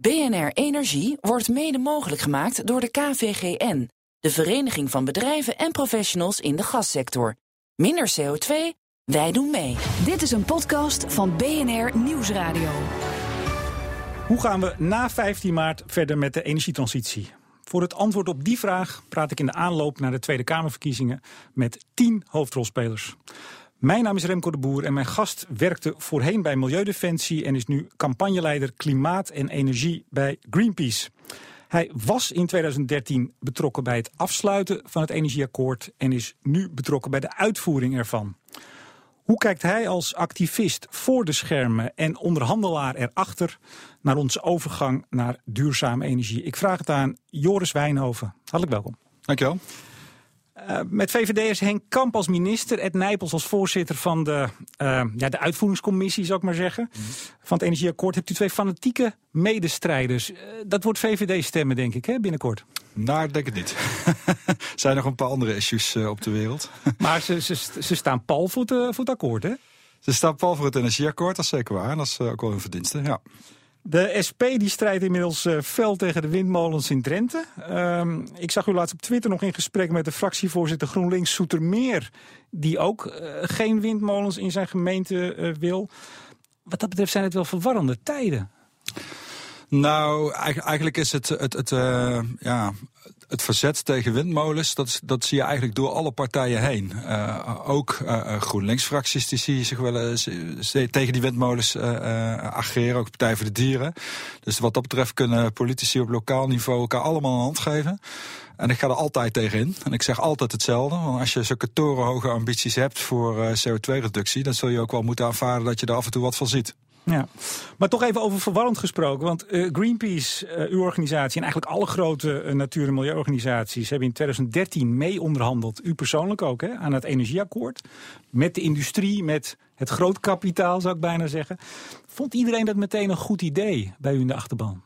BNR Energie wordt mede mogelijk gemaakt door de KVGN, de Vereniging van Bedrijven en Professionals in de Gassector. Minder CO2, wij doen mee. Dit is een podcast van BNR Nieuwsradio. Hoe gaan we na 15 maart verder met de energietransitie? Voor het antwoord op die vraag praat ik in de aanloop naar de Tweede Kamerverkiezingen met 10 hoofdrolspelers. Mijn naam is Remco de Boer en mijn gast werkte voorheen bij Milieudefensie en is nu campagneleider klimaat en energie bij Greenpeace. Hij was in 2013 betrokken bij het afsluiten van het energieakkoord en is nu betrokken bij de uitvoering ervan. Hoe kijkt hij als activist voor de schermen en onderhandelaar erachter naar onze overgang naar duurzame energie? Ik vraag het aan Joris Wijnhoven. Hartelijk welkom. Dankjewel. Uh, met VVD'ers Henk Kamp als minister, Ed Nijpels als voorzitter van de, uh, ja, de uitvoeringscommissie, zou ik maar zeggen, mm. van het Energieakkoord, hebt u twee fanatieke medestrijders. Uh, dat wordt VVD-stemmen, denk ik, hè, binnenkort. Nou, ik denk het niet. er zijn nog een paar andere issues op de wereld. maar ze, ze, ze staan pal voor het, voor het akkoord, hè? Ze staan pal voor het energieakkoord, dat is zeker waar. Dat is ook wel hun verdienste, ja. De SP die strijdt inmiddels uh, fel tegen de windmolens in Drenthe. Uh, ik zag u laatst op Twitter nog in gesprek met de fractievoorzitter GroenLinks Soetermeer. Die ook uh, geen windmolens in zijn gemeente uh, wil. Wat dat betreft zijn het wel verwarrende tijden. Nou, eigenlijk is het, het, het, ja, het verzet tegen windmolens, dat, dat zie je eigenlijk door alle partijen heen. Uh, ook uh, GroenLinks-fracties die je zich wel tegen die windmolens uh, ageren, ook Partij voor de Dieren. Dus wat dat betreft kunnen politici op lokaal niveau elkaar allemaal een hand geven. En ik ga er altijd tegen in. En ik zeg altijd hetzelfde. Want als je zulke torenhoge ambities hebt voor CO2-reductie, dan zul je ook wel moeten aanvaarden dat je er af en toe wat van ziet. Ja, maar toch even over verwarrend gesproken. Want uh, Greenpeace, uh, uw organisatie en eigenlijk alle grote uh, natuur- en milieuorganisaties hebben in 2013 mee onderhandeld, u persoonlijk ook, hè, aan het energieakkoord. Met de industrie, met het groot kapitaal zou ik bijna zeggen. Vond iedereen dat meteen een goed idee bij u in de achterban?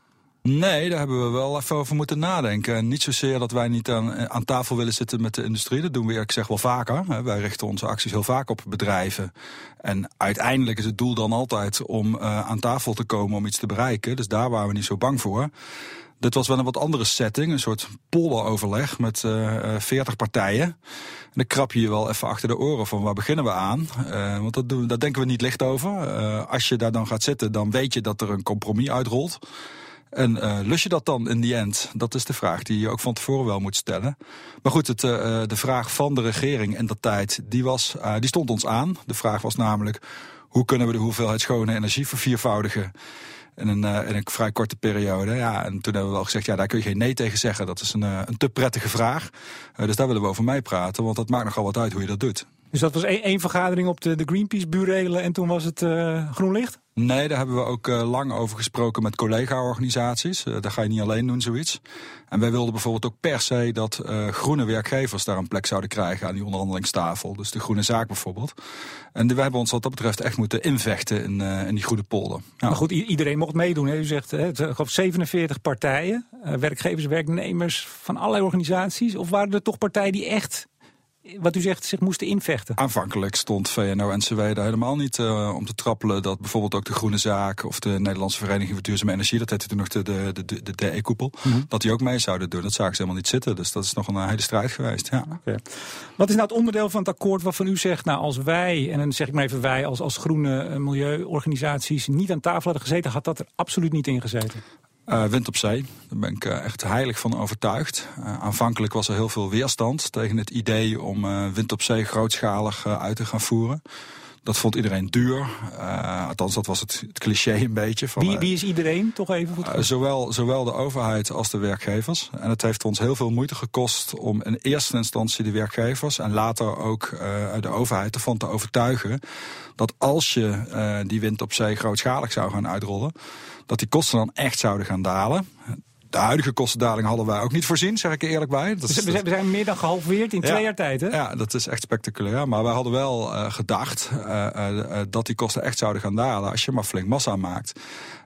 Nee, daar hebben we wel even over moeten nadenken. En niet zozeer dat wij niet aan, aan tafel willen zitten met de industrie. Dat doen we, ik zeg wel vaker. Wij richten onze acties heel vaak op bedrijven. En uiteindelijk is het doel dan altijd om uh, aan tafel te komen om iets te bereiken. Dus daar waren we niet zo bang voor. Dit was wel een wat andere setting, een soort pollenoverleg met uh, 40 partijen. En dan krap je je wel even achter de oren van waar beginnen we aan. Want dat doen, daar denken we niet licht over. Als je daar dan gaat zitten, dan weet je dat er een compromis uitrolt. En uh, lus je dat dan in die end? Dat is de vraag die je ook van tevoren wel moet stellen. Maar goed, het, uh, de vraag van de regering in dat tijd, die, was, die stond ons aan. De vraag was namelijk, hoe kunnen we de hoeveelheid schone energie verviervoudigen? In een, in een vrij korte periode. Ja, en toen hebben we wel gezegd, ja, daar kun je geen nee tegen zeggen. Dat is een, een te prettige vraag. dus daar willen we over meepraten, want dat maakt nogal wat uit hoe je dat doet. Dus dat was één, één vergadering op de, de Greenpeace-burelen en toen was het groen licht? Nee, daar hebben we ook uh, lang over gesproken met collega-organisaties. Uh, daar ga je niet alleen doen, zoiets. En wij wilden bijvoorbeeld ook per se dat uh, groene werkgevers daar een plek zouden krijgen aan die onderhandelingstafel. Dus de groene zaak bijvoorbeeld. En we hebben ons wat dat betreft echt moeten invechten in, in die goede polder. Ja. Maar goed, iedereen mocht meedoen. Hè? U zegt, hè, het gaf 47 partijen, werkgevers, werknemers van allerlei organisaties. Of waren er toch partijen die echt wat u zegt, zich moesten invechten? Aanvankelijk stond VNO-NCW daar helemaal niet uh, om te trappelen... dat bijvoorbeeld ook de Groene Zaak of de Nederlandse Vereniging voor Duurzame Energie... dat heette toen nog de, de, de, de DE-koepel, mm -hmm. dat die ook mee zouden doen. Dat zagen ze helemaal niet zitten, dus dat is nog een hele strijd geweest. Ja. Okay. Wat is nou het onderdeel van het akkoord waarvan u zegt... nou, als wij, en dan zeg ik maar even wij als, als groene milieuorganisaties... niet aan tafel hadden gezeten, had dat er absoluut niet in gezeten? Uh, wind op zee, daar ben ik uh, echt heilig van overtuigd. Uh, aanvankelijk was er heel veel weerstand tegen het idee om wind op zee grootschalig uit te gaan voeren. Dat vond iedereen duur. althans, dat was het, het, cliché een beetje. Van, wie, wie is iedereen, toch even? Goed zowel, zowel de overheid als de werkgevers. En het heeft ons heel veel moeite gekost om in eerste instantie de werkgevers... en later ook de overheid ervan te overtuigen... dat als je die wind op zee grootschalig zou gaan uitrollen dat die kosten dan echt zouden gaan dalen. De huidige kostendaling hadden wij ook niet voorzien, zeg ik er eerlijk bij. Dat is, we zijn meer dan gehalveerd in ja, twee jaar tijd, hè? Ja, dat is echt spectaculair. Maar wij hadden wel uh, gedacht uh, uh, dat die kosten echt zouden gaan dalen als je maar flink massa maakt.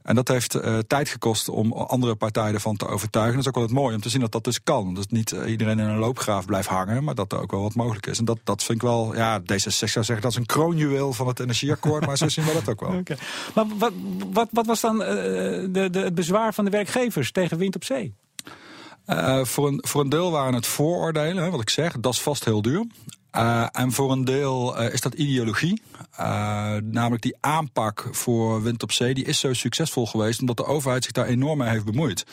En dat heeft uh, tijd gekost om andere partijen ervan te overtuigen. Dat is ook wel het mooie om te zien dat dat dus kan. Dat niet uh, iedereen in een loopgraaf blijft hangen, maar dat er ook wel wat mogelijk is. En dat, dat vind ik wel, ja, D66 zou zeggen dat is een kroonjuweel van het energieakkoord, maar zo zien we dat ook wel. Okay. Maar wat, wat, wat was dan uh, de, de, het bezwaar van de werkgevers tegen wind op zee? Uh, voor, een, voor een deel waren het vooroordelen, hè, wat ik zeg, dat is vast heel duur. Uh, en voor een deel uh, is dat ideologie. Namelijk die aanpak voor wind op zee, die is zo succesvol geweest omdat de overheid zich daar enorm mee heeft bemoeid.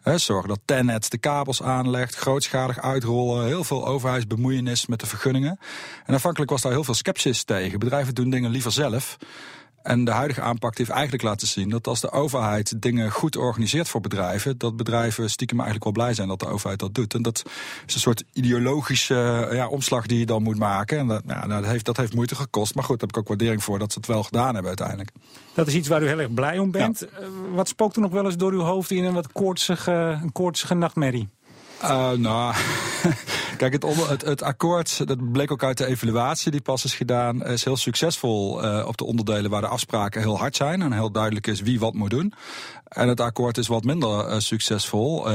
He, zorgen dat Tennet de kabels aanlegt, grootschalig uitrollen, heel veel overheidsbemoeienis met de vergunningen. En aanvankelijk was daar heel veel sceptisch tegen. Bedrijven doen dingen liever zelf. En de huidige aanpak heeft eigenlijk laten zien dat als de overheid dingen goed organiseert voor bedrijven, dat bedrijven stiekem eigenlijk wel blij zijn dat de overheid dat doet. En dat is een soort ideologische ja, omslag die je dan moet maken. En dat, nou, dat, heeft, dat heeft moeite gekost. Maar goed, daar heb ik ook waardering voor dat ze het wel gedaan hebben uiteindelijk. Dat is iets waar u heel erg blij om bent. Ja. Wat spookt er nog wel eens door uw hoofd in een wat koortsige, een koortsige nachtmerrie? Uh, nou, kijk, het, onder, het, het, akkoord, dat bleek ook uit de evaluatie die pas is gedaan, is heel succesvol uh, op de onderdelen waar de afspraken heel hard zijn en heel duidelijk is wie wat moet doen. En het akkoord is wat minder uh, succesvol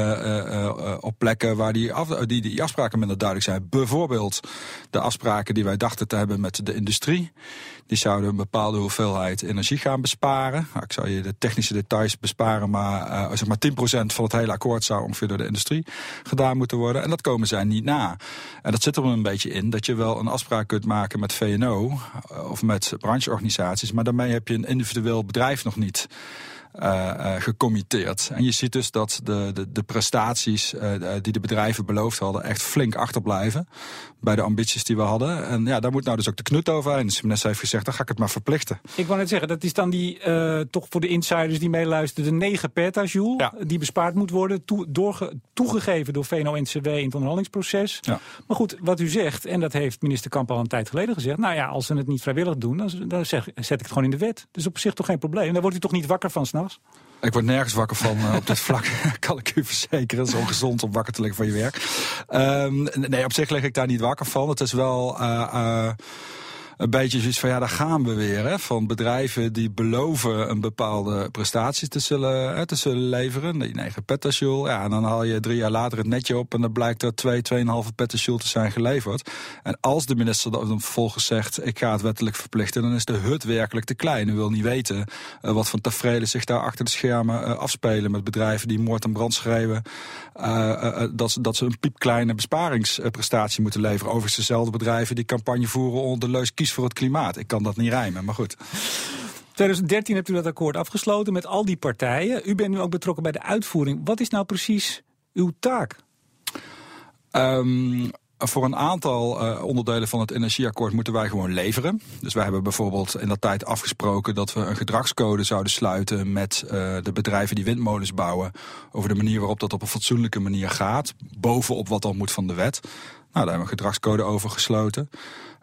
op plekken waar die, die, die afspraken minder duidelijk zijn. Bijvoorbeeld de afspraken die wij dachten te hebben met de industrie. Die zouden een bepaalde hoeveelheid energie gaan besparen. Nou, ik zou je de technische details besparen, maar zeg maar 10% van het hele akkoord zou ongeveer door de industrie gedaan moeten worden. En dat komen zij niet na. En dat zit er een beetje in dat je wel een afspraak kunt maken met VNO of met brancheorganisaties, maar daarmee heb je een individueel bedrijf nog niet uh, uh, gecommitteerd. En je ziet dus dat de, de, de prestaties uh, die de bedrijven beloofd hadden echt flink achterblijven bij de ambities die we hadden. En ja, daar moet nou dus ook de knut overheen. Dus de minister heeft gezegd, dan ga ik het maar verplichten. Ik wou net zeggen, dat is dan die, toch voor de insiders die meeluisteren, de 9 petajoule ja. die bespaard moet worden, toe, doorge, toegegeven door VNO-NCW in het onderhandelingsproces. Ja. Maar goed, wat u zegt, en dat heeft minister Kamp al een tijd geleden gezegd, nou ja, als ze het niet vrijwillig doen, dan, dan zeg, zet ik het gewoon in de wet. Dus op zich toch geen probleem. Daar wordt u toch niet wakker van Ik word nergens wakker van uh, op dit vlak, kan ik u verzekeren. Het is ongezond om wakker te liggen van je werk. Um, nee, op zich lig ik daar niet wakker van. Het is wel... Uh, uh, een beetje zoiets van ja, daar gaan we weer. Hè, van bedrijven die beloven een bepaalde prestatie te zullen, te zullen leveren. Die 9 petajoule. Ja, en dan haal je drie jaar later het netje op en dan blijkt er 2, 2,5 petajoule te zijn geleverd. En als de minister dan vervolgens zegt, ik ga het wettelijk verplichten, dan is de hut werkelijk te klein. U wil niet weten uh, wat voor tafereelen zich daar achter de schermen uh, afspelen met bedrijven die moord en brand schreeuwen. Uh, dat, ze, dat ze een piepkleine besparingsprestatie moeten leveren. Overigens dezelfde bedrijven die campagne voeren onder de leus voor het klimaat. Ik kan dat niet rijmen, maar goed. 2013 hebt u dat akkoord afgesloten met al die partijen. U bent nu ook betrokken bij de uitvoering. Wat is nou precies uw taak? Um, voor een aantal uh, onderdelen van het energieakkoord moeten wij gewoon leveren. Dus wij hebben bijvoorbeeld in dat tijd afgesproken dat we een gedragscode zouden sluiten met uh, de bedrijven die windmolens bouwen. Over de manier waarop dat op een fatsoenlijke manier gaat. Bovenop wat dan moet van de wet. Nou, daar hebben we een gedragscode over gesloten.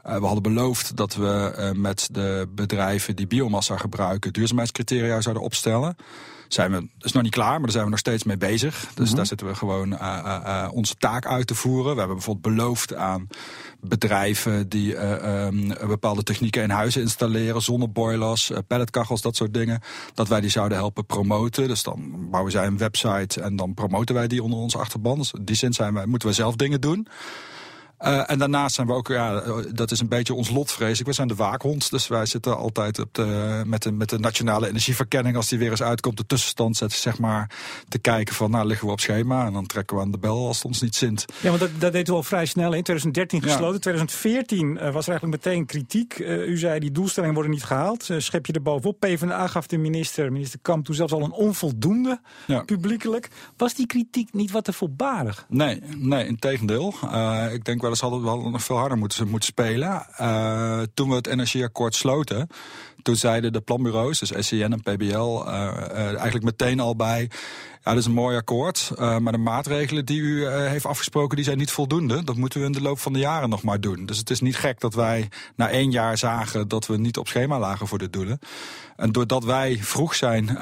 Uh, we hadden beloofd dat we uh, met de bedrijven die biomassa gebruiken duurzaamheidscriteria zouden opstellen. Zijn we, dat is nog niet klaar, maar daar zijn we nog steeds mee bezig. Dus mm -hmm. daar zitten we gewoon uh, onze taak uit te voeren. We hebben bijvoorbeeld beloofd aan bedrijven die um, bepaalde technieken in huizen installeren, zonneboilers, pelletkachels, dat soort dingen, dat wij die zouden helpen promoten. Dus dan bouwen zij een website en dan promoten wij die onder onze achterban. Dus in die zin zijn wij, moeten we zelf dingen doen. Uh, en daarnaast zijn we ook, ja, dat is een beetje ons lot, vrees ik. We zijn de waakhond, dus wij zitten altijd op de, met, de, met de nationale energieverkenning. Als die weer eens uitkomt, de tussenstand zetten, zeg maar, te kijken van, nou, liggen we op schema. En dan trekken we aan de bel als het ons niet zint. Ja, want dat, dat deed u al vrij snel in 2013 gesloten. Ja. 2014 uh, was er eigenlijk meteen kritiek. Uh, u zei, die doelstellingen worden niet gehaald. schep je er bovenop. PvdA gaf de minister, minister Kamp, toen zelfs al een onvoldoende, ja. publiekelijk. Was die kritiek niet wat te voorbarig? Nee, nee, in tegendeel. ik denk wel eens hadden we wel nog veel harder moeten, moeten spelen. Uh, toen we het energieakkoord sloten, toen zeiden de planbureaus, dus SCN en PBL, uh, uh, eigenlijk meteen al bij... Ja, dat is een mooi akkoord. Uh, maar de maatregelen die u uh, heeft afgesproken, die zijn niet voldoende. Dat moeten we in de loop van de jaren nog maar doen. Dus het is niet gek dat wij na één jaar zagen dat we niet op schema lagen voor de doelen. En doordat wij vroeg zijn uh,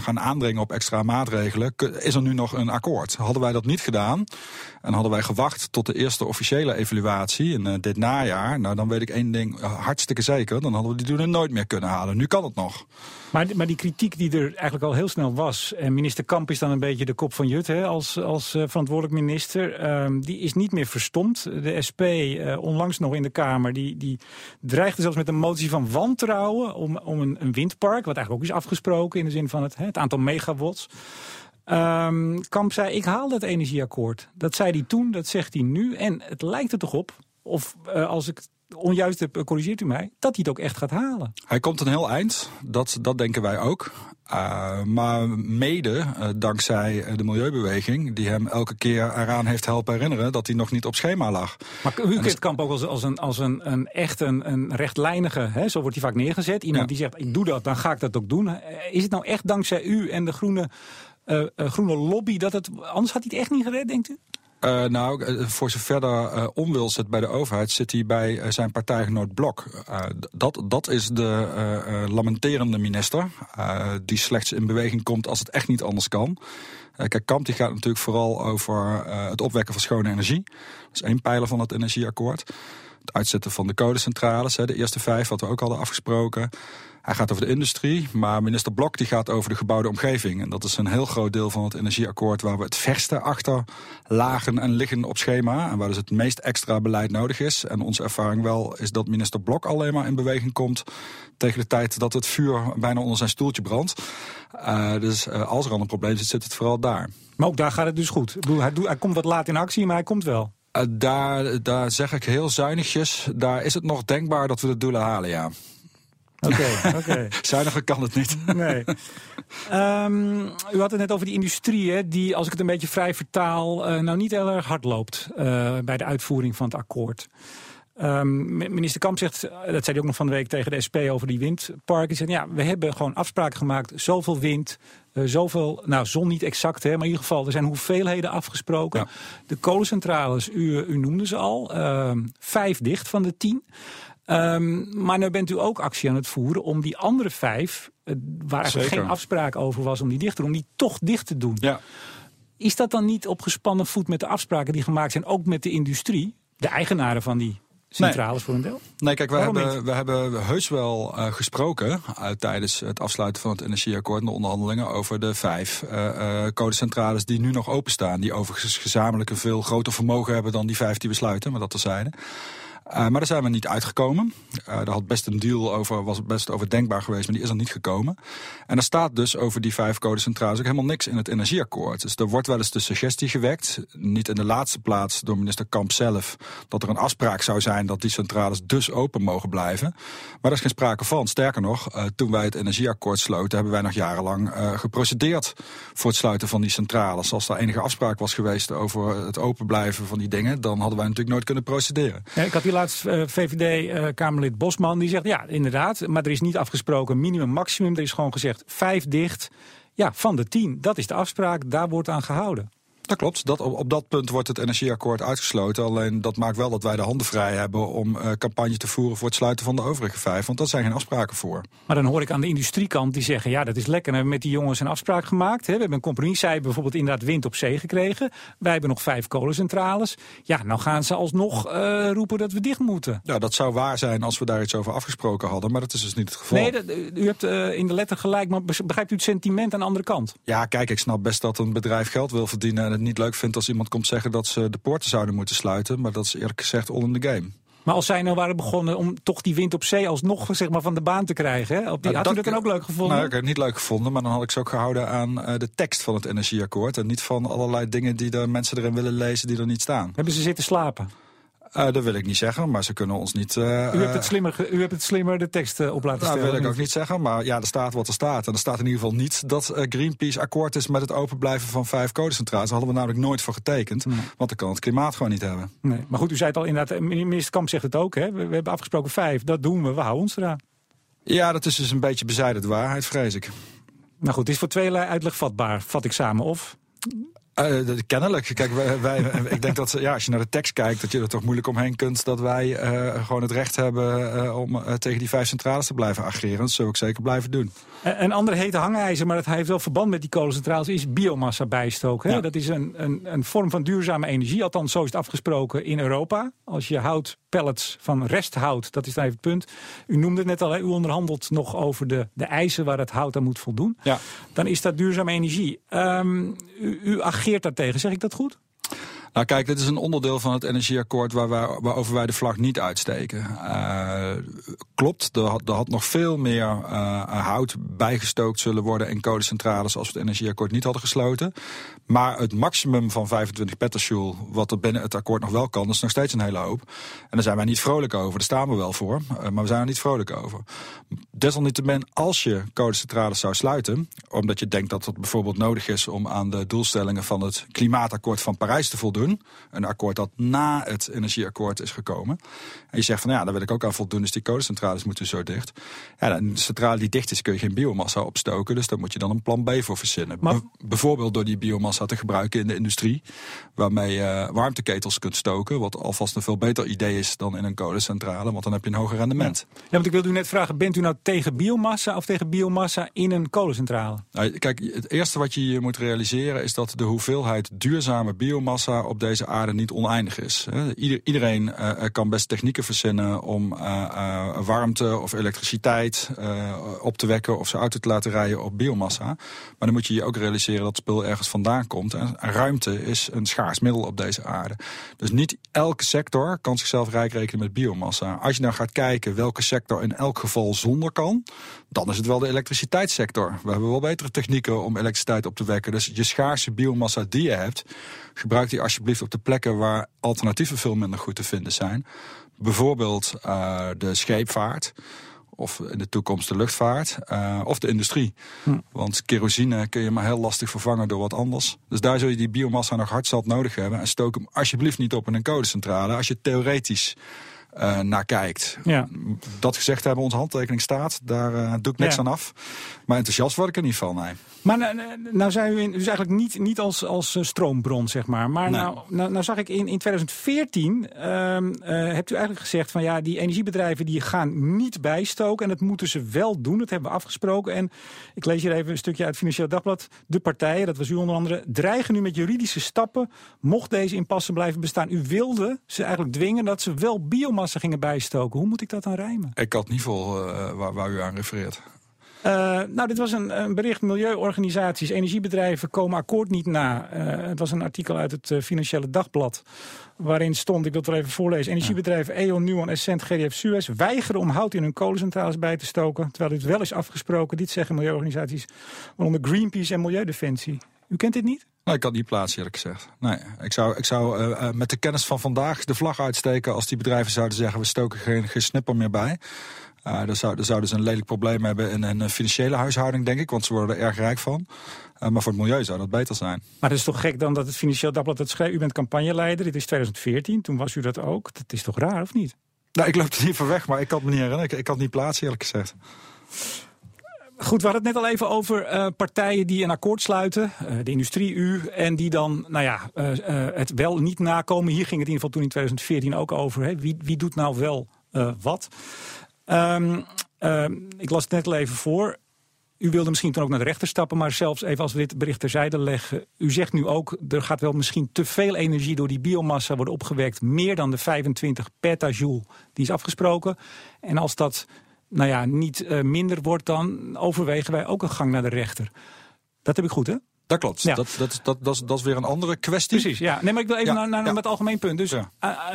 gaan aandringen op extra maatregelen, is er nu nog een akkoord. Hadden wij dat niet gedaan en hadden wij gewacht tot de eerste officiële evaluatie in dit najaar, nou dan weet ik één ding hartstikke zeker, dan hadden we die doelen nooit meer kunnen halen. Nu kan het nog. Maar, maar die kritiek die er eigenlijk al heel snel was, en minister Kamp is dan een beetje de kop van Jut hè, als, als uh, verantwoordelijk minister, uh, die is niet meer verstomd. De SP, uh, onlangs nog in de Kamer, die, die dreigde zelfs met een motie van wantrouwen om, om een, een windpark, wat eigenlijk ook is afgesproken in de zin van het, het aantal megawatts. Um, Kamp zei, ik haal dat energieakkoord. Dat zei hij toen, dat zegt hij nu. En het lijkt er toch op, of als ik onjuist heb, corrigeert u mij, dat hij het ook echt gaat halen. Hij komt een heel eind, dat, dat denken wij ook. Uh, maar mede uh, dankzij de milieubeweging, die hem elke keer eraan heeft helpen herinneren dat hij nog niet op schema lag. Maar u kent dus... Kamp ook als, als, een, als een, een echt een, een rechtlijnige, hè, zo wordt hij vaak neergezet. Iemand ja. die zegt, ik doe dat, dan ga ik dat ook doen. Is het nou echt dankzij u en de groene, uh, groene lobby dat het, anders had hij het echt niet gered, denkt u? Uh, nou, voor zover er uh, onwil zit bij de overheid, zit hij bij uh, zijn partijgenoot Blok. dat, dat is de lamenterende minister, die slechts in beweging komt als het echt niet anders kan. kijk, Kamp die gaat natuurlijk vooral over het opwekken van schone energie. Dat is één pijler van het energieakkoord. Het uitzetten van de codecentrales, hè, de eerste vijf, wat we ook hadden afgesproken. Hij gaat over de industrie, maar minister Blok die gaat over de gebouwde omgeving. En dat is een heel groot deel van het energieakkoord waar we het verste achter lagen en liggen op schema. En waar dus het meest extra beleid nodig is. En onze ervaring wel is dat minister Blok alleen maar in beweging komt tegen de tijd dat het vuur bijna onder zijn stoeltje brandt. Uh, dus uh, als er al een probleem zit, zit het vooral daar. Maar ook daar gaat het dus goed. Ik bedoel, hij, doet, hij komt wat laat in actie, maar hij komt wel. Uh, daar, daar zeg ik heel zuinigjes, daar is het nog denkbaar dat we de doelen halen, ja. Oké, okay, oké. Okay. Zuiniger kan het niet. Nee. Um, u had het net over die industrie, hè, die, als ik het een beetje vrij vertaal, uh, nou niet heel erg hard loopt uh, bij de uitvoering van het akkoord. Um, minister Kamp zegt, dat zei hij ook nog van de week tegen de SP over die windparken. Hij zegt, ja, we hebben gewoon afspraken gemaakt, zoveel wind, uh, zoveel, nou zon niet exact, hè, maar in ieder geval, er zijn hoeveelheden afgesproken. Ja. De kolencentrales, u, u noemde ze al, uh, vijf dicht van de tien. Um, maar nu bent u ook actie aan het voeren om die andere vijf, uh, waar eigenlijk geen afspraak over was om die dicht te doen, om die toch dicht te doen. Ja. Is dat dan niet op gespannen voet met de afspraken die gemaakt zijn, ook met de industrie, de eigenaren van die centrales nee. voor een deel? Nee, kijk, we hebben, we hebben heus wel uh, gesproken uh, tijdens het afsluiten van het energieakkoord en de onderhandelingen over de vijf uh, codecentrales die nu nog openstaan. Die overigens gezamenlijk een veel groter vermogen hebben dan die vijf die we sluiten, maar dat terzijde. Uh, maar daar zijn we niet uitgekomen. Uh, daar had best een deal over, was best over denkbaar geweest, maar die is er niet gekomen. En er staat dus over die vijf codecentrales ook helemaal niks in het energieakkoord. Dus er wordt wel eens de suggestie gewekt, niet in de laatste plaats door minister Kamp zelf, dat er een afspraak zou zijn dat die centrales dus open mogen blijven. Maar daar is geen sprake van. Sterker nog, uh, toen wij het energieakkoord sloten, hebben wij nog jarenlang geprocedeerd voor het sluiten van die centrales. Als er enige afspraak was geweest over het open blijven van die dingen, dan hadden wij natuurlijk nooit kunnen procederen. Ja, ik had laatst uh, VVD-Kamerlid uh, Bosman, die zegt ja, inderdaad, maar er is niet afgesproken minimum, maximum. Er is gewoon gezegd vijf dicht. Ja, van de tien. Dat is de afspraak, daar wordt aan gehouden. Dat klopt. Dat, op, op, dat punt wordt het energieakkoord uitgesloten. Alleen dat maakt wel dat wij de handen vrij hebben om uh, campagne te voeren voor het sluiten van de overige vijf. Want dat zijn geen afspraken voor. Maar dan hoor ik aan de industriekant die zeggen: ja, dat is lekker. We hebben met die jongens een afspraak gemaakt. Hè. We hebben een compromis. Zij hebben bijvoorbeeld inderdaad wind op zee gekregen. Wij hebben nog vijf kolencentrales. Ja, nou gaan ze alsnog uh, roepen dat we dicht moeten. Ja, dat zou waar zijn als we daar iets over afgesproken hadden. Maar dat is dus niet het geval. Nee, dat, u hebt uh, in de letter gelijk. Maar begrijpt u het sentiment aan de andere kant? Ja, kijk, ik snap best dat een bedrijf geld wil verdienen. Het niet leuk vindt als iemand komt zeggen dat ze de poorten zouden moeten sluiten. Maar dat is eerlijk gezegd all in the game. Maar als zij nou waren begonnen om toch die wind op zee alsnog zeg maar, van de baan te krijgen. Hè? Op die, nou, had u dat dan ook leuk gevonden? Nou, ik heb het niet leuk gevonden, maar dan had ik ze ook gehouden aan uh, de tekst van het energieakkoord. En niet van allerlei dingen die de mensen erin willen lezen die er niet staan. Hebben ze zitten slapen? Uh, dat wil ik niet zeggen, maar ze kunnen ons niet... Uh, u, hebt het slimmer, u hebt het slimmer de tekst uh, op laten nou, stellen. Dat wil ik ook niet zeggen, maar ja, er staat wat er staat. En er staat in ieder geval niet dat Greenpeace akkoord is met het openblijven van vijf codecentrales. Daar hadden we namelijk nooit voor getekend, nee. want dan kan het klimaat gewoon niet hebben. Nee. Maar goed, u zei het al inderdaad, minister Kamp zegt het ook, hè? We, we hebben afgesproken vijf, dat doen we, we houden ons eraan. Ja, dat is dus een beetje bezijden de waarheid, vrees ik. Nou goed, het is voor tweeërlei uitleg vatbaar, vat ik samen. Of uh, kennelijk. Kijk, wij, wij, ik denk dat ja, als je naar de tekst kijkt, dat je er toch moeilijk omheen kunt dat wij uh, gewoon het recht hebben uh, om tegen die vijf centrales te blijven ageren. Dat zullen we ook zeker blijven doen. Een andere hete hangijzer, maar dat heeft wel verband met die kolencentrales, is biomassa bijstoken. Ja. Dat is een, een, een vorm van duurzame energie. Althans, zo is het afgesproken in Europa. Als je houtpellets van resthout, dat is dan even het punt. U noemde het net al, hè, u onderhandelt nog over de, de eisen waar het hout aan moet voldoen. Ja. Dan is dat duurzame energie. Um, u, u ageert daartegen, zeg ik dat goed? Nou kijk, dit is een onderdeel van het energieakkoord waar wij, waarover wij de vlag niet uitsteken. Uh, klopt, er had, had, nog veel meer uh, hout bijgestookt zullen worden in kolencentrales als we het energieakkoord niet hadden gesloten. Maar het maximum van 25 petajoule, wat er binnen het akkoord nog wel kan, is nog steeds een hele hoop. En daar zijn wij niet vrolijk over. Daar staan we wel voor, uh, maar we zijn er niet vrolijk over. Desalniettemin, als je kolencentrales zou sluiten, omdat je denkt dat het bijvoorbeeld nodig is om aan de doelstellingen van het klimaatakkoord van Parijs te voldoen een akkoord dat na het energieakkoord is gekomen. En je zegt van ja, daar wil ik ook aan voldoen, dus die kolencentrales moeten zo dicht. Ja, een centrale die dicht is, kun je geen biomassa opstoken. Dus daar moet je dan een plan B voor verzinnen. Maar... bijvoorbeeld door die biomassa te gebruiken in de industrie. Waarmee je warmteketels kunt stoken. Wat alvast een veel beter idee is dan in een kolencentrale. Want dan heb je een hoger rendement. Ja, want ik wilde u net vragen, bent u nou tegen biomassa of tegen biomassa in een kolencentrale? Nou, kijk, het eerste wat je moet realiseren is dat de hoeveelheid duurzame biomassa op deze aarde niet oneindig is. iedereen uh, kan best technieken verzinnen om uh, warmte of elektriciteit op te wekken of zijn auto te laten rijden op biomassa. Maar dan moet je je ook realiseren dat het spul ergens vandaan komt. Ruimte is een schaars middel op deze aarde. Dus niet elke sector kan zichzelf rijk rekenen met biomassa. Als je nou gaat kijken welke sector in elk geval zonder kan, dan is het wel de elektriciteitssector. We hebben wel betere technieken om elektriciteit op te wekken. Dus je schaarse biomassa die je hebt, gebruik die alsjeblieft op de plekken waar alternatieven veel minder goed te vinden zijn. Bijvoorbeeld uh, de scheepvaart of in de toekomst de luchtvaart, uh, of de industrie. Hm. Want kerosine kun je maar heel lastig vervangen door wat anders. Dus daar zul je die biomassa nog hard nodig hebben. En stook hem alsjeblieft niet op in een codecentrale. Als je theoretisch uh, naar kijkt. Ja. Dat gezegd hebben, onze handtekening staat. Daar uh, doe ik niks aan af. Maar enthousiast word ik er niet van, nee. Maar nou, nou zijn u in, dus eigenlijk niet, niet als, als eh, stroombron, zeg maar. Maar nou, nou, nou, zag ik in, in 2014, uh, hebt u eigenlijk gezegd van ja, die energiebedrijven die gaan niet bijstoken. En dat moeten ze wel doen, dat hebben we afgesproken. En ik lees hier even een stukje uit het Financieel Dagblad. De partijen, dat was u onder andere, dreigen nu met juridische stappen, mocht deze impasse blijven bestaan. U wilde ze eigenlijk dwingen dat ze wel biomassa gingen bijstoken. Hoe moet ik dat dan rijmen? Ik had niet vol uh, waar, waar u aan refereert. Uh, nou, dit was een, een, bericht. Milieuorganisaties, energiebedrijven komen akkoord niet na. Uh, het was een artikel uit het uh, Financiële Dagblad. Waarin stond, ik wil het wel even voorlezen. Energiebedrijven E.ON, Nuon, Essent, GDF, Suez weigeren om hout in hun kolencentrales bij te stoken. Terwijl dit wel is afgesproken. Dit zeggen milieuorganisaties. Waaronder Greenpeace en Milieudefensie. U kent dit niet? Nee, ik had niet plaats eerlijk gezegd. Nee, ik zou, ik zou uh, met de kennis van vandaag de vlag uitsteken als die bedrijven zouden zeggen we stoken geen, geen snipper meer bij. Uh, dan, zou, dan zouden ze een lelijk probleem hebben in een financiële huishouding, denk ik, want ze worden er erg rijk van. Uh, maar voor het milieu zou dat beter zijn. Maar het is toch gek dan dat het Financieel Dagblad het schreef. U bent campagneleider, dit is 2014, toen was u dat ook. Dat is toch raar, of niet? Nou, ik loop er niet voor weg, maar ik kan het me niet herinneren. Ik, ik had niet plaats, eerlijk gezegd. Goed, we hadden het net al even over uh, partijen die een akkoord sluiten. Uh, de industrie, u, en die dan nou ja, uh, het wel niet nakomen. Hier ging het in ieder geval toen in 2014 ook over. Hè. Wie, wie doet nou wel wat? Um, ik las het net al even voor. U wilde misschien toen ook naar de rechter stappen, maar zelfs even als we dit bericht terzijde leggen. U zegt nu ook, er gaat wel misschien te veel energie door die biomassa worden opgewekt. Meer dan de 25 petajoule die is afgesproken. En als dat nou ja, niet uh, minder wordt, dan overwegen wij ook een gang naar de rechter. Dat heb ik goed, hè? Dat klopt. Ja. Dat, dat, dat, dat, is, dat is weer een andere kwestie. Precies, ja. Nee, maar ik wil even naar, naar ja. het algemeen punt. Dus uh,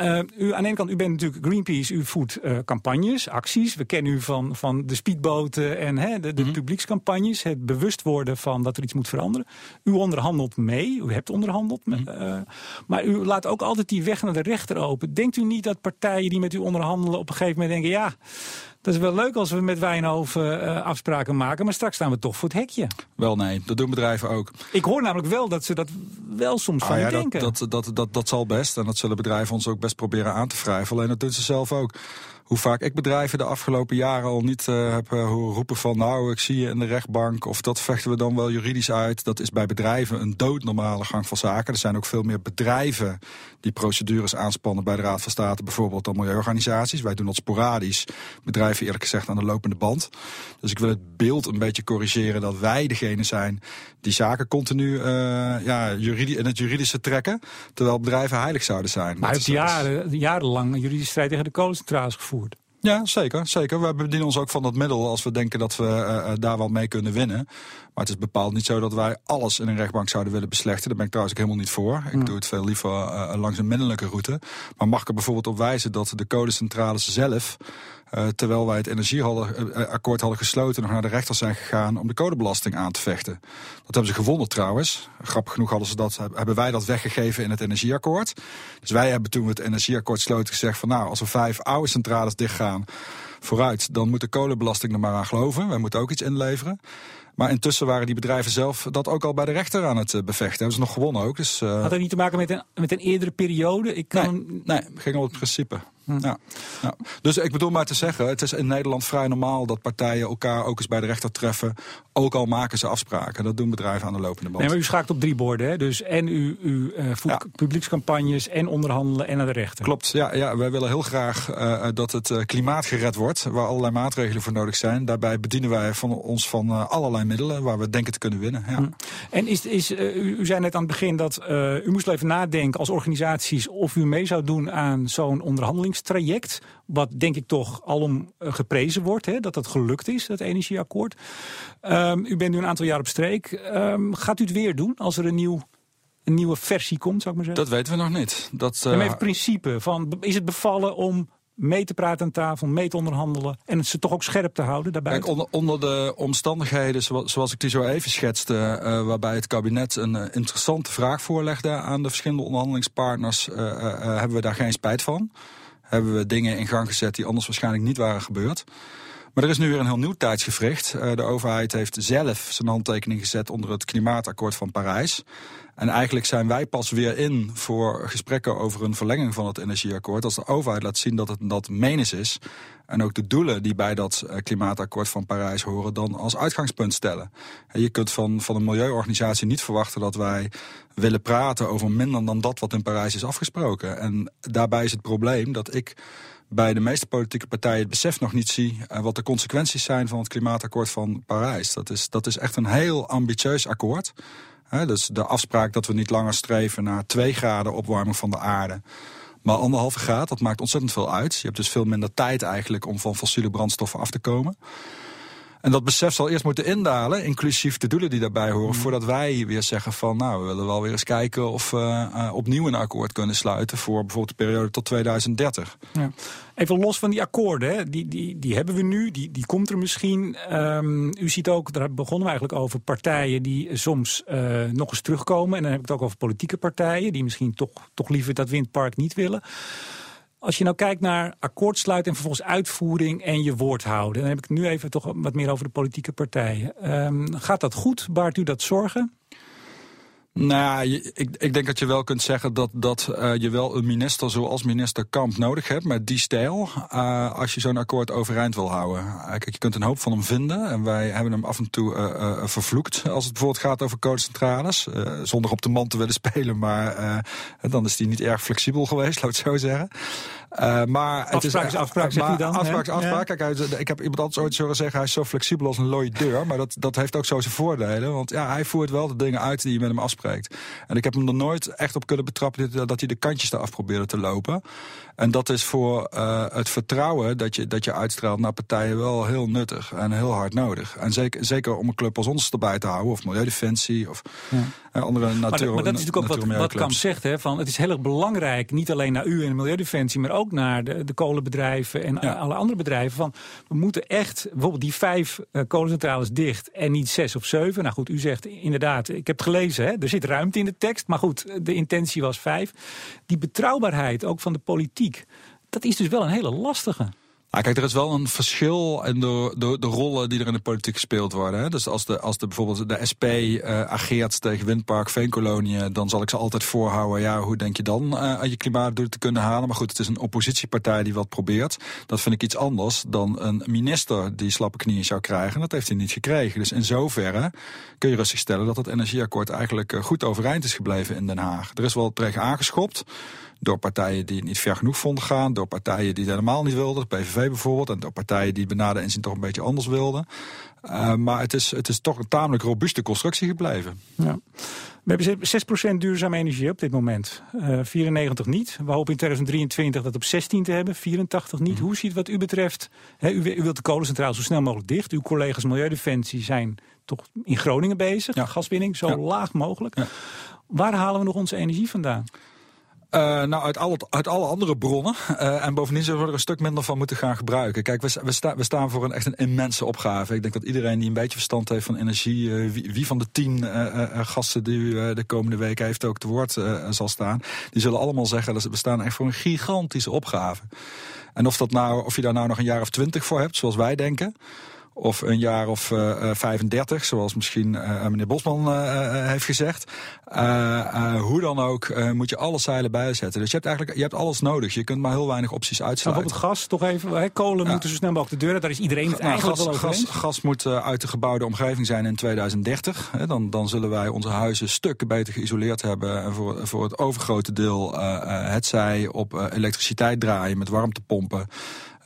uh, u, aan de ene kant, u bent natuurlijk Greenpeace, u voert uh, campagnes, acties. We kennen u van, van de speedboten en hè, de, de mm -hmm. publiekscampagnes. Het bewust worden van dat er iets moet veranderen. U onderhandelt mee, u hebt onderhandeld. Mm -hmm. maar u laat ook altijd die weg naar de rechter open. Denkt u niet dat partijen die met u onderhandelen op een gegeven moment denken... ja, dat is wel leuk als we met Wijnhoven uh, afspraken maken, maar straks staan we toch voor het hekje. Wel nee, dat doen bedrijven ook. Ik hoor namelijk wel dat ze dat wel soms ah, van ja, denken. Dat, dat, dat, dat, dat zal best en dat zullen bedrijven ons ook best proberen aan te wrijven. Alleen dat doen ze zelf ook. Hoe vaak ik bedrijven de afgelopen jaren al niet uh, heb uh, horen roepen van nou, ik zie je in de rechtbank of dat vechten we dan wel juridisch uit. Dat is bij bedrijven een doodnormale gang van zaken. Er zijn ook veel meer bedrijven die procedures aanspannen bij de Raad van State, bijvoorbeeld dan milieuorganisaties. Wij doen dat sporadisch. Bedrijven eerlijk gezegd aan de lopende band. Dus ik wil het beeld een beetje corrigeren dat wij degene zijn die zaken continu uh, ja, in het juridische trekken, terwijl bedrijven heilig zouden zijn. Maar het jaren, jarenlang juridische strijd tegen de kolencentrales gevoerd. Ja, zeker. zeker. We bedienen ons ook van dat middel als we denken dat we uh, daar wat mee kunnen winnen. Maar het is bepaald niet zo dat wij alles in een rechtbank zouden willen beslechten. Daar ben ik trouwens ook helemaal niet voor. Ik hmm. doe het veel liever uh, langs een middelijke route. Maar mag ik er bijvoorbeeld op wijzen dat de codecentrales zelf uh, terwijl wij het energieakkoord hadden gesloten, nog naar de rechter zijn gegaan om de codebelasting aan te vechten. Dat hebben ze gewonnen trouwens. Grappig genoeg hadden ze dat, hebben wij dat weggegeven in het energieakkoord. Dus wij hebben toen we het energieakkoord sloten gezegd van nou, als er vijf oude centrales dichtgaan vooruit, dan moet de kolenbelasting er maar aan geloven. Wij moeten ook iets inleveren. Maar intussen waren die bedrijven zelf dat ook al bij de rechter aan het eh, bevechten. Hebben ze nog gewonnen ook. Dus, uh... Had dat niet te maken met een, met een eerdere periode? Ik kan... Nee, nee, het ging om het principe. Hm. Ja, ja. Dus ik bedoel maar te zeggen, het is in Nederland vrij normaal dat partijen elkaar ook eens bij de rechter treffen. Ook al maken ze afspraken. Dat doen bedrijven aan de lopende band. Nee, maar u schaakt op drie borden. Hè? Dus en u, u uh, voert publiekscampagnes en onderhandelen en naar de rechter. Klopt, ja, ja wij willen heel graag uh, dat het klimaat gered wordt. Waar allerlei maatregelen voor nodig zijn. Daarbij bedienen wij van ons van allerlei middelen waar we denken te kunnen winnen. Ja. Hm. En is, is, u, u zei net aan het begin dat u moest even nadenken als organisaties of u mee zou doen aan zo'n onderhandeling traject, Wat denk ik toch alom eh, geprezen wordt, hè, dat dat gelukt is, dat energieakkoord. Um, u bent nu een aantal jaar op streek. Um, gaat u het weer doen als er een nieuw een nieuwe versie komt, zou ik maar zeggen? Dat weten we nog niet. Dat, uh... even principe. Van, is het bevallen om mee te praten aan tafel, mee te onderhandelen... en ze toch ook scherp te houden daarbij? Kijk, onder, onder de omstandigheden zoals, ik die zo even schetste... Uh, waarbij het kabinet een uh, interessante vraag voorlegde... aan de verschillende onderhandelingspartners... Uh, hebben we daar geen spijt van hebben we dingen in gang gezet die anders waarschijnlijk niet waren gebeurd. Maar er is nu weer een heel nieuw tijdsgevricht. De overheid heeft zelf zijn handtekening gezet onder het klimaatakkoord van Parijs. En eigenlijk zijn wij pas weer in voor gesprekken over een verlenging van het energieakkoord. Als de overheid laat zien dat het dat menens is. En ook de doelen die bij dat eh, klimaatakkoord van Parijs horen dan als uitgangspunt stellen. En je kunt van, van een milieuorganisatie niet verwachten dat wij willen praten over minder dan dat wat in Parijs is afgesproken. En daarbij is het probleem dat ik bij de meeste politieke partijen het besef nog niet zie uh, wat de consequenties zijn van het klimaatakkoord van Parijs. Dat is, dat is echt een heel ambitieus akkoord dus de afspraak dat we niet langer streven naar 2 graden opwarming van de aarde. Maar anderhalve graad, dat maakt ontzettend veel uit. Je hebt dus veel minder tijd eigenlijk om van fossiele brandstoffen af te komen. En dat besef zal eerst moeten indalen, inclusief de doelen die daarbij horen, mm. voordat wij weer zeggen van nou, we willen wel weer eens kijken of we uh, opnieuw een akkoord kunnen sluiten voor bijvoorbeeld de periode tot 2030. Ja. Even los van die akkoorden, hè. Die, die, die hebben we nu, die, die komt er misschien. Um, u ziet ook, daar begonnen we eigenlijk over, partijen die soms uh, nog eens terugkomen. En dan heb ik het ook over politieke partijen, die misschien toch, toch liever dat windpark niet willen. Als je nou kijkt naar akkoordsluiten en vervolgens uitvoering en je woord houden. Dan heb ik nu even toch wat meer over de politieke partijen. Um, gaat dat goed? Baart u dat zorgen? Nou, ik, ik denk dat je wel kunt zeggen dat, dat uh, je wel een minister zoals minister Kamp nodig hebt met die stijl. Uh, als je zo'n akkoord overeind wil houden. Uh, kijk, je kunt een hoop van hem vinden. En wij hebben hem af en toe vervloekt. Als het bijvoorbeeld gaat over codecentrales. zonder op de man te willen spelen. Maar dan is die niet erg flexibel geweest, laat ik het zo zeggen. Maar het is, afspraak, zegt hij dan. Afspraak afspraak. Kijk, ik heb iemand anders ooit zo zeggen, hij is zo flexibel als een looie deur. Maar dat, dat heeft ook zo zijn voordelen. Want ja, hij voert wel de dingen uit die je met hem En ik heb hem er nooit echt op kunnen betrappen dat hij de kantjes eraf probeerde te lopen. En dat is voor uh, het vertrouwen dat je, dat je uitstraalt naar partijen wel heel nuttig en heel hard nodig. En zeker, zeker om een club als ons erbij te houden, of Milieudefensie, of ja. andere natuur. Maar, maar, dat is natuurlijk ook wat, wat Kamp zegt, hè, van het is heel erg belangrijk, niet alleen naar u en Milieudefensie, maar ook naar de, de kolenbedrijven en alle andere bedrijven. Van, we moeten echt bijvoorbeeld die vijf uh, kolencentrales dicht en niet zes of zeven. Nou goed, u zegt inderdaad, ik heb het gelezen, hè, er zit ruimte in de tekst, maar goed, de intentie was vijf. Die betrouwbaarheid ook van de politiek dat is dus wel een hele lastige. Ah, kijk, er is wel een verschil in de, de, de, rollen die er in de politiek gespeeld worden. Hè. Dus als, de, als de, bijvoorbeeld de SP uh, eh, ageert tegen windpark Veenkoloniën, dan zal ik ze altijd voorhouden. Ja, hoe denk je dan uh, aan je klimaatdoelen te kunnen halen? Maar goed, het is een oppositiepartij die wat probeert. Dat vind ik iets anders dan een minister die slappe knieën zou krijgen. Dat heeft hij niet gekregen. Dus in zoverre kun je rustig stellen dat het energieakkoord eigenlijk eh, goed overeind is gebleven in Den Haag. Er is wel tegen aangeschopt. Door partijen die het niet ver genoeg vonden gaan. Door partijen die het helemaal niet wilden. De PVV bijvoorbeeld. En door partijen die benade inzien toch een beetje anders wilden. Uh, maar het is, het is toch een tamelijk robuuste constructie gebleven. Ja. We hebben 6% duurzame energie op dit moment. Uh, eh, 94 niet. We hopen in 2023 dat op 16 te hebben. 84 niet. Mm. Hoe ziet wat u betreft... U, u, wilt de kolencentrale zo snel mogelijk dicht. Uw collega's Milieudefensie zijn toch in Groningen bezig. Ja. Gaswinning zo ja. laag mogelijk. Ja. Waar halen we nog onze energie vandaan? Uh, nou, uit alle, uit alle andere bronnen. Uh, en bovendien zullen we er een stuk minder van moeten gaan gebruiken. Kijk, we, we, sta, we staan voor een echt een immense opgave. Ik denk dat iedereen die een beetje verstand heeft van energie... Wie, wie, van de tien gasten die u de komende weken heeft ook te woord zal staan... die zullen allemaal zeggen dat we staan echt voor een gigantische opgave. En of, dat nou, of je daar nou nog een jaar of twintig voor hebt, zoals wij denken of een jaar of uh, 35, zoals misschien uh, meneer Bosman uh, heeft gezegd. hoe dan ook moet je alle zeilen bijzetten. Dus je hebt eigenlijk je hebt alles nodig. Je kunt maar heel weinig opties uitsluiten. Bijvoorbeeld gas, toch even. Hè? Kolen ja. moeten zo snel mogelijk de deuren. Daar is iedereen het nou, eigenlijk gas, wel over gas, gas, moet uit de gebouwde omgeving zijn in 2030. Hè? Dan, dan zullen wij onze huizen stukken beter geïsoleerd hebben. En voor, voor het overgrote deel het zij op elektriciteit draaien met warmtepompen.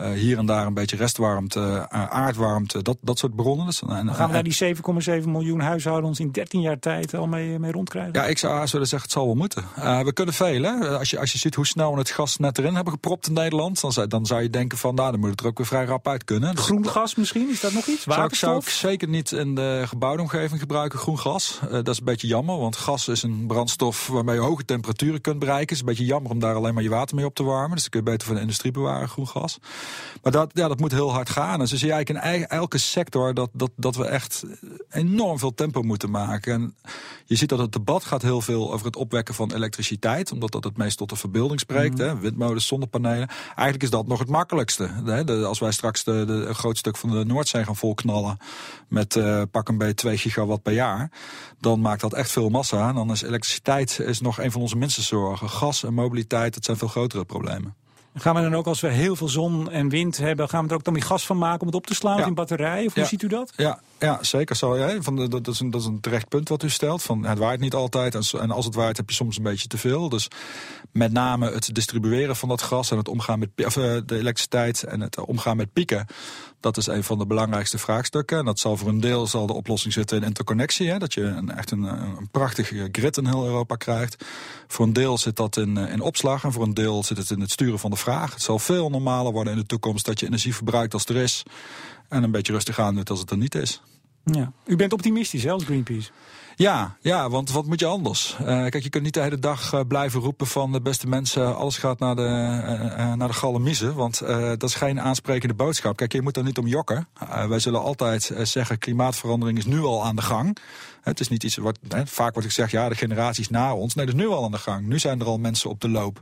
Uh, hier en daar een beetje restwarmte, uh, aardwarmte, dat, dat soort bronnen. Dus, en, gaan we daar die 7,7 miljoen huishoudens in 13 jaar tijd al mee, mee rondkrijgen? Ja, ik zou willen zeggen, het zal wel moeten. We kunnen veel. Hè? Als, je, als je ziet hoe snel we het gas net erin hebben gepropt in Nederland, dan zou, dan zou je denken van, nou, dan moet het er ook weer vrij rap uit kunnen. Dus, groen gas misschien, is dat nog iets? Zou ik, zou ik zeker niet in de gebouwde omgeving gebruiken, groen gas. dat is een beetje jammer, want gas is een brandstof waarmee je hoge temperaturen kunt bereiken. Het is een beetje jammer om daar alleen maar je water mee op te warmen. Dus dan kun je beter voor de industrie bewaren, groen gas. Maar dat, ja, dat moet heel hard gaan. En zo zie je eigenlijk in elke sector dat, dat, dat we echt enorm veel tempo moeten maken. En je ziet dat het debat gaat heel veel over het opwekken van elektriciteit. Omdat dat het meest tot de verbeelding spreekt. Mm. Hè? Windmolens, zonnepanelen. Eigenlijk is dat nog het makkelijkste. Hè? De, als wij straks de, de, een groot stuk van de Noordzee gaan volknallen. Met uh, pak een beetje 2 gigawatt per jaar. Dan maakt dat echt veel massa. En dan is elektriciteit is nog een van onze minste zorgen. Gas en mobiliteit, dat zijn veel grotere problemen. Gaan we dan ook als we heel veel zon en wind hebben, gaan we er ook dan weer gas van maken om het op te slaan in batterijen? Of hoe ziet u dat? Ja, ja zeker zo. Van dat, is een, dat is een terecht punt wat u stelt. Van, het waait niet altijd en, als het waait heb je soms een beetje te veel. Dus met name het distribueren van dat gas en het omgaan met of, eh, de elektriciteit en het omgaan met pieken. Dat is een van de belangrijkste vraagstukken. En dat zal voor een deel zal de oplossing zitten in interconnectie. Hè, dat je een, echt een, een prachtige grid in heel Europa krijgt. Voor een deel zit dat in, in opslag en voor een deel zit het in het sturen van de vraag. Het zal veel normaler worden in de toekomst dat je energie verbruikt als er is. En een beetje rustig aan doet als het er niet is. Ja. U bent optimistisch hè, als Greenpeace? Ja, ja, want wat moet je anders? Uh, kijk, je kunt niet de hele dag uh, blijven roepen van de beste mensen, alles gaat naar de, uh, naar de. Want dat is geen aansprekende boodschap. Kijk, je moet er niet om jokken. wij zullen altijd zeggen, klimaatverandering is nu al aan de gang. Het is niet iets wat, vaak wordt gezegd, ja, de generaties na ons. Nee, dat is nu al aan de gang. Nu zijn er al mensen op de loop.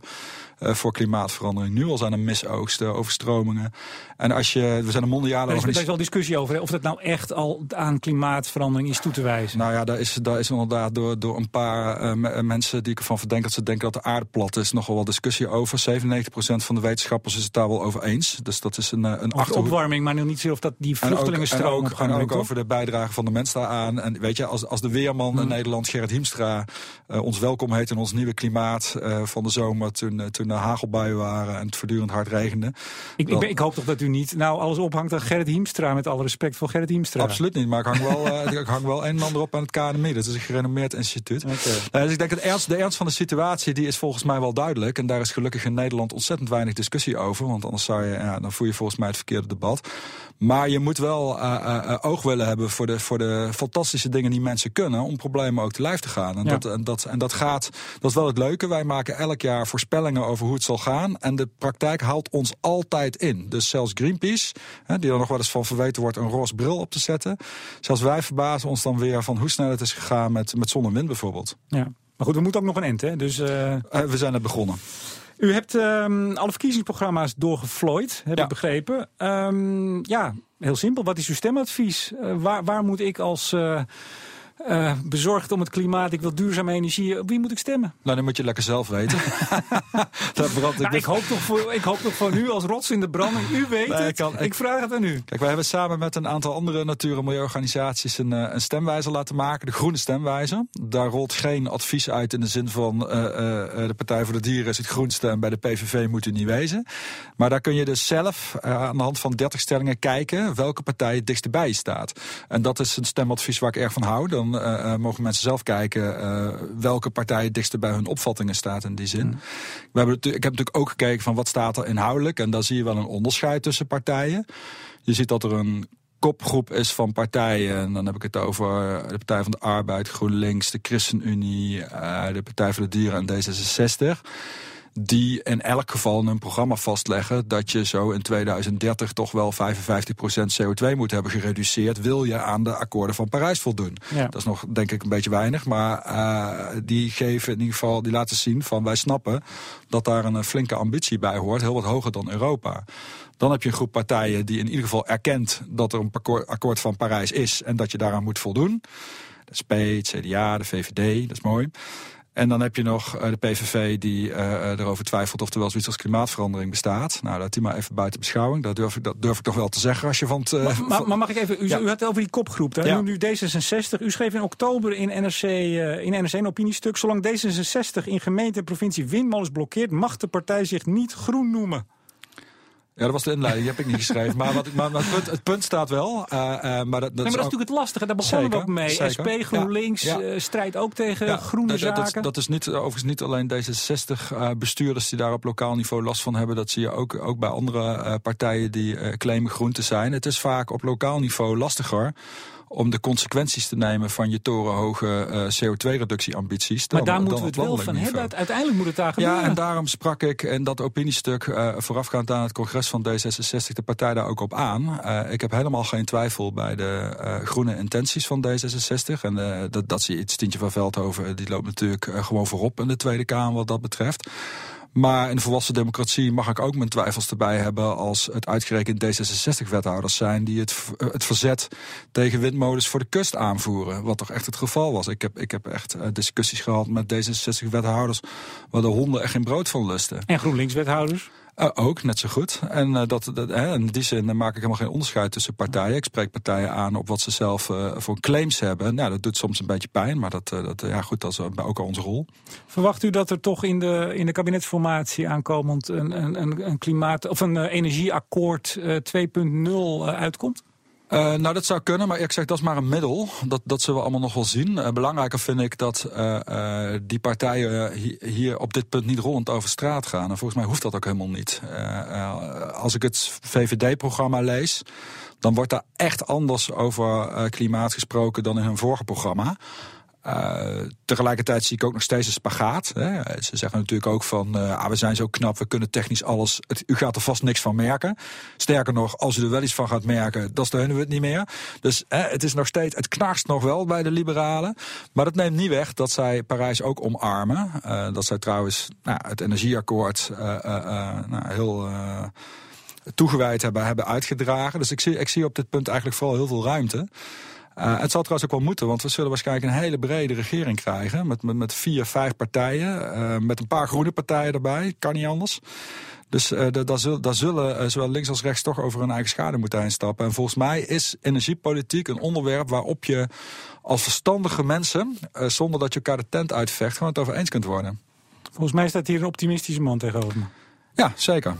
Uh, voor klimaatverandering. Nu al zijn er misoogsten, overstromingen. En als je, we zijn een mondiale Er is, wel discussie over of dat nou echt al aan klimaatverandering is toe te wijzen. Nou ja, daar is, daar is inderdaad door, door een paar uh, mensen die ik ervan verdenk dat ze denken dat de aarde plat is, nogal wel discussie over. 97% van de wetenschappers is het daar wel over eens. Dus dat is een, eh, een achterhoek. opwarming, maar nu niet zo of dat die vluchtelingenstroom en ook, en ook, en ook over de bijdrage van de mens daaraan. En weet je, als, als de weerman in hmm. Nederland, Gerrit Hiemstra, uh, ons welkom heet in ons nieuwe klimaat van de zomer toen, toen er hagelbuien waren en het voortdurend hard regende. Ik, ik, ik, hoop toch dat u niet nou alles ophangt aan Gerrit Hiemstra, met alle respect voor Gerrit Hiemstra. Absoluut niet, maar ik hang wel, ik hang wel een en ander op aan het KNMI. Dat is een gerenommeerd instituut. Okay. Uh, dus ik denk dat ernst, de ernst van de situatie die is volgens mij wel duidelijk. En daar is gelukkig in Nederland ontzettend weinig discussie over. Want anders zou je, ja, dan voer je volgens mij het verkeerde debat. Maar je moet wel uh, oog willen hebben voor de, voor de fantastische dingen die mensen kunnen om problemen ook te lijf te gaan. En, ja. dat, en, dat, en dat gaat, dat is wel het leuke. Wij maken elk jaar voorspellingen over hoe het zal gaan. En de praktijk haalt ons altijd in. Dus zelfs Greenpeace, hè, die er nog wel eens van verweten wordt een roze bril op te zetten. Zelfs wij verbazen ons dan weer van hoe snel het is gegaan met, met zon en wind bijvoorbeeld. Ja. Maar goed, we moeten ook nog een end, hè? Dus, uh... we zijn net begonnen. U hebt um, alle verkiezingsprogramma's doorgevlooid, heb ik begrepen. Um, ja, heel simpel. Wat is uw stemadvies? Uh, waar, waar, moet ik als... Uh, uh, bezorgd om het klimaat, ik wil duurzame energie. Op wie moet ik stemmen? Nou, dan moet je lekker zelf weten. ik, nou, ik, hoop toch voor, ik hoop toch van u als rots in de branding. U weet nee, het. Kan, ik, vraag het aan u. Kijk, wij hebben samen met een aantal andere natuur- en milieuorganisaties een, een stemwijzer laten maken. De groene stemwijzer. Daar rolt geen advies uit in de zin van uh, uh, de Partij voor de Dieren is het groenste en bij de PVV moet u niet wezen. Maar daar kun je dus zelf aan de hand van 30 stellingen kijken welke partij het dichtst bij staat. En dat is een stemadvies waar ik erg van hou. Dan uh, mogen mensen zelf kijken uh, welke partij het dichtst bij hun opvattingen staat in die zin. Mm. We hebben, ik heb natuurlijk ook gekeken van wat staat er inhoudelijk. En daar zie je wel een onderscheid tussen partijen. Je ziet dat er een kopgroep is van partijen. En dan heb ik het over de Partij van de Arbeid, GroenLinks, de ChristenUnie, de Partij voor de Dieren en D66 die in elk geval een programma vastleggen dat je zo in 2030 toch wel 55% CO2 moet hebben gereduceerd, wil je aan de akkoorden van Parijs voldoen. Dat is nog denk ik een beetje weinig, maar uh, die geven in ieder geval, die laten zien van wij snappen dat daar een flinke ambitie bij hoort, heel wat hoger dan Europa. Dan heb je een groep partijen die in ieder geval erkent dat er een akkoord van Parijs is en dat je daaraan moet voldoen. De SP, het CDA, de VVD, dat is mooi. En dan heb je nog uh, de PVV die uh, erover twijfelt of er wel zoiets als klimaatverandering bestaat. Nou, dat die maar even buiten beschouwing. Dat durf ik, dat durf ik toch wel te zeggen als je van het... Maar, maar, maar, mag ik even, u, ja. u had het over die kopgroep. Hè? Ja. Nu D66. U schreef in oktober in NRC, in NRC een opiniestuk. Zolang D66 in gemeente en provincie windmolens blokkeert, mag de partij zich niet groen noemen. Ja, dat was de inleiding, die heb ik niet geschreven. Maar, wat, maar, maar het, punt, het, punt, staat wel. Uh, uh, maar dat, dat, nee, maar dat is, natuurlijk het lastige. Daar begonnen we ook mee. Zeker. SP, GroenLinks, ja, ja. Uh, strijdt ook tegen ja, groene dat, zaken. Dat, dat, is niet, overigens niet alleen D66-bestuurders die daar op lokaal niveau last van hebben. Dat zie je ook, ook bij andere partijen die claimen groen te zijn. Het is vaak op lokaal niveau lastiger om de consequenties te nemen van je torenhoge uh, CO2-reductieambities. Maar daar moeten we het wel van hebben. Uiteindelijk moet het daar gebeuren. Ja, en daarom sprak ik in dat opiniestuk uh, voorafgaand aan het congres van D66 de partij daar ook op aan. Uh, ik heb helemaal geen twijfel bij de groene intenties van D66. En dat, dat zie je iets, Tientje van Veldhoven, die loopt natuurlijk gewoon voorop in de Tweede Kamer wat dat betreft. Maar in de volwassen democratie mag ik ook mijn twijfels erbij hebben als het uitgerekend D66-wethouders zijn die het, het verzet tegen windmolens voor de kust aanvoeren. Wat toch echt het geval was. Ik heb, ik heb echt eh, discussies gehad met D66-wethouders waar de honden echt geen brood van lusten. En GroenLinks-wethouders? Uh, ook, net zo goed. En uh, dat, dat, hè, in die zin maak ik helemaal geen onderscheid tussen partijen. Ik spreek partijen aan op wat ze zelf uh, voor claims hebben. Nou, dat doet soms een beetje pijn, maar dat, dat, ja, goed, dat is ook al onze rol. Verwacht u dat er toch in de, in de kabinetsformatie aankomend een, een, een klimaat of een energieakkoord 2.0 uitkomt? Uh, nou, dat zou kunnen, maar ik zeg dat is maar een middel. Dat, dat zullen we allemaal nog wel zien. Uh, belangrijker vind ik dat uh, die partijen hier op dit punt niet rollend over straat gaan. En volgens mij hoeft dat ook helemaal niet. als ik het VVD-programma lees, dan wordt daar echt anders over klimaat gesproken dan in hun vorige programma. Uh, tegelijkertijd zie ik ook nog steeds een spagaat. Hè. Ze zeggen natuurlijk ook van, uh, ah, we zijn zo knap, we kunnen technisch alles. U gaat er vast niks van merken. Sterker nog, als u er wel iets van gaat merken, dan steunen we het niet meer. Dus hè, het is nog steeds, het knarst nog wel bij de liberalen. Maar dat neemt niet weg dat zij Parijs ook omarmen. Uh, dat zij trouwens nou, het energieakkoord nou, heel toegewijd hebben, hebben uitgedragen. Dus ik zie, ik zie op dit punt eigenlijk vooral heel veel ruimte. Uh, het zal trouwens ook wel moeten, want we zullen waarschijnlijk een hele brede regering krijgen. Met, met, met vier, vijf partijen. Uh, met een paar groene partijen erbij. Kan niet anders. Dus uh, daar zullen, daar zullen zowel links als rechts toch over hun eigen schade moeten instappen. En volgens mij is energiepolitiek een onderwerp waarop je als verstandige mensen, zonder dat je elkaar de tent uitvecht, gewoon het over eens kunt worden. Volgens mij staat hier een optimistische man tegenover me. Ja, zeker.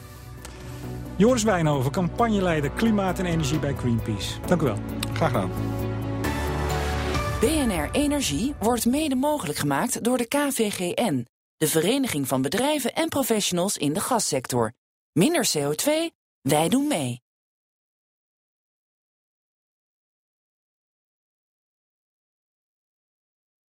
Joris Wijnhoven, campagneleider Klimaat en Energie bij Greenpeace. Dank u wel. Graag gedaan. BNR Energie wordt mede mogelijk gemaakt door de KVGN, de Vereniging van Bedrijven en Professionals in de Gassector. Minder CO2, wij doen mee.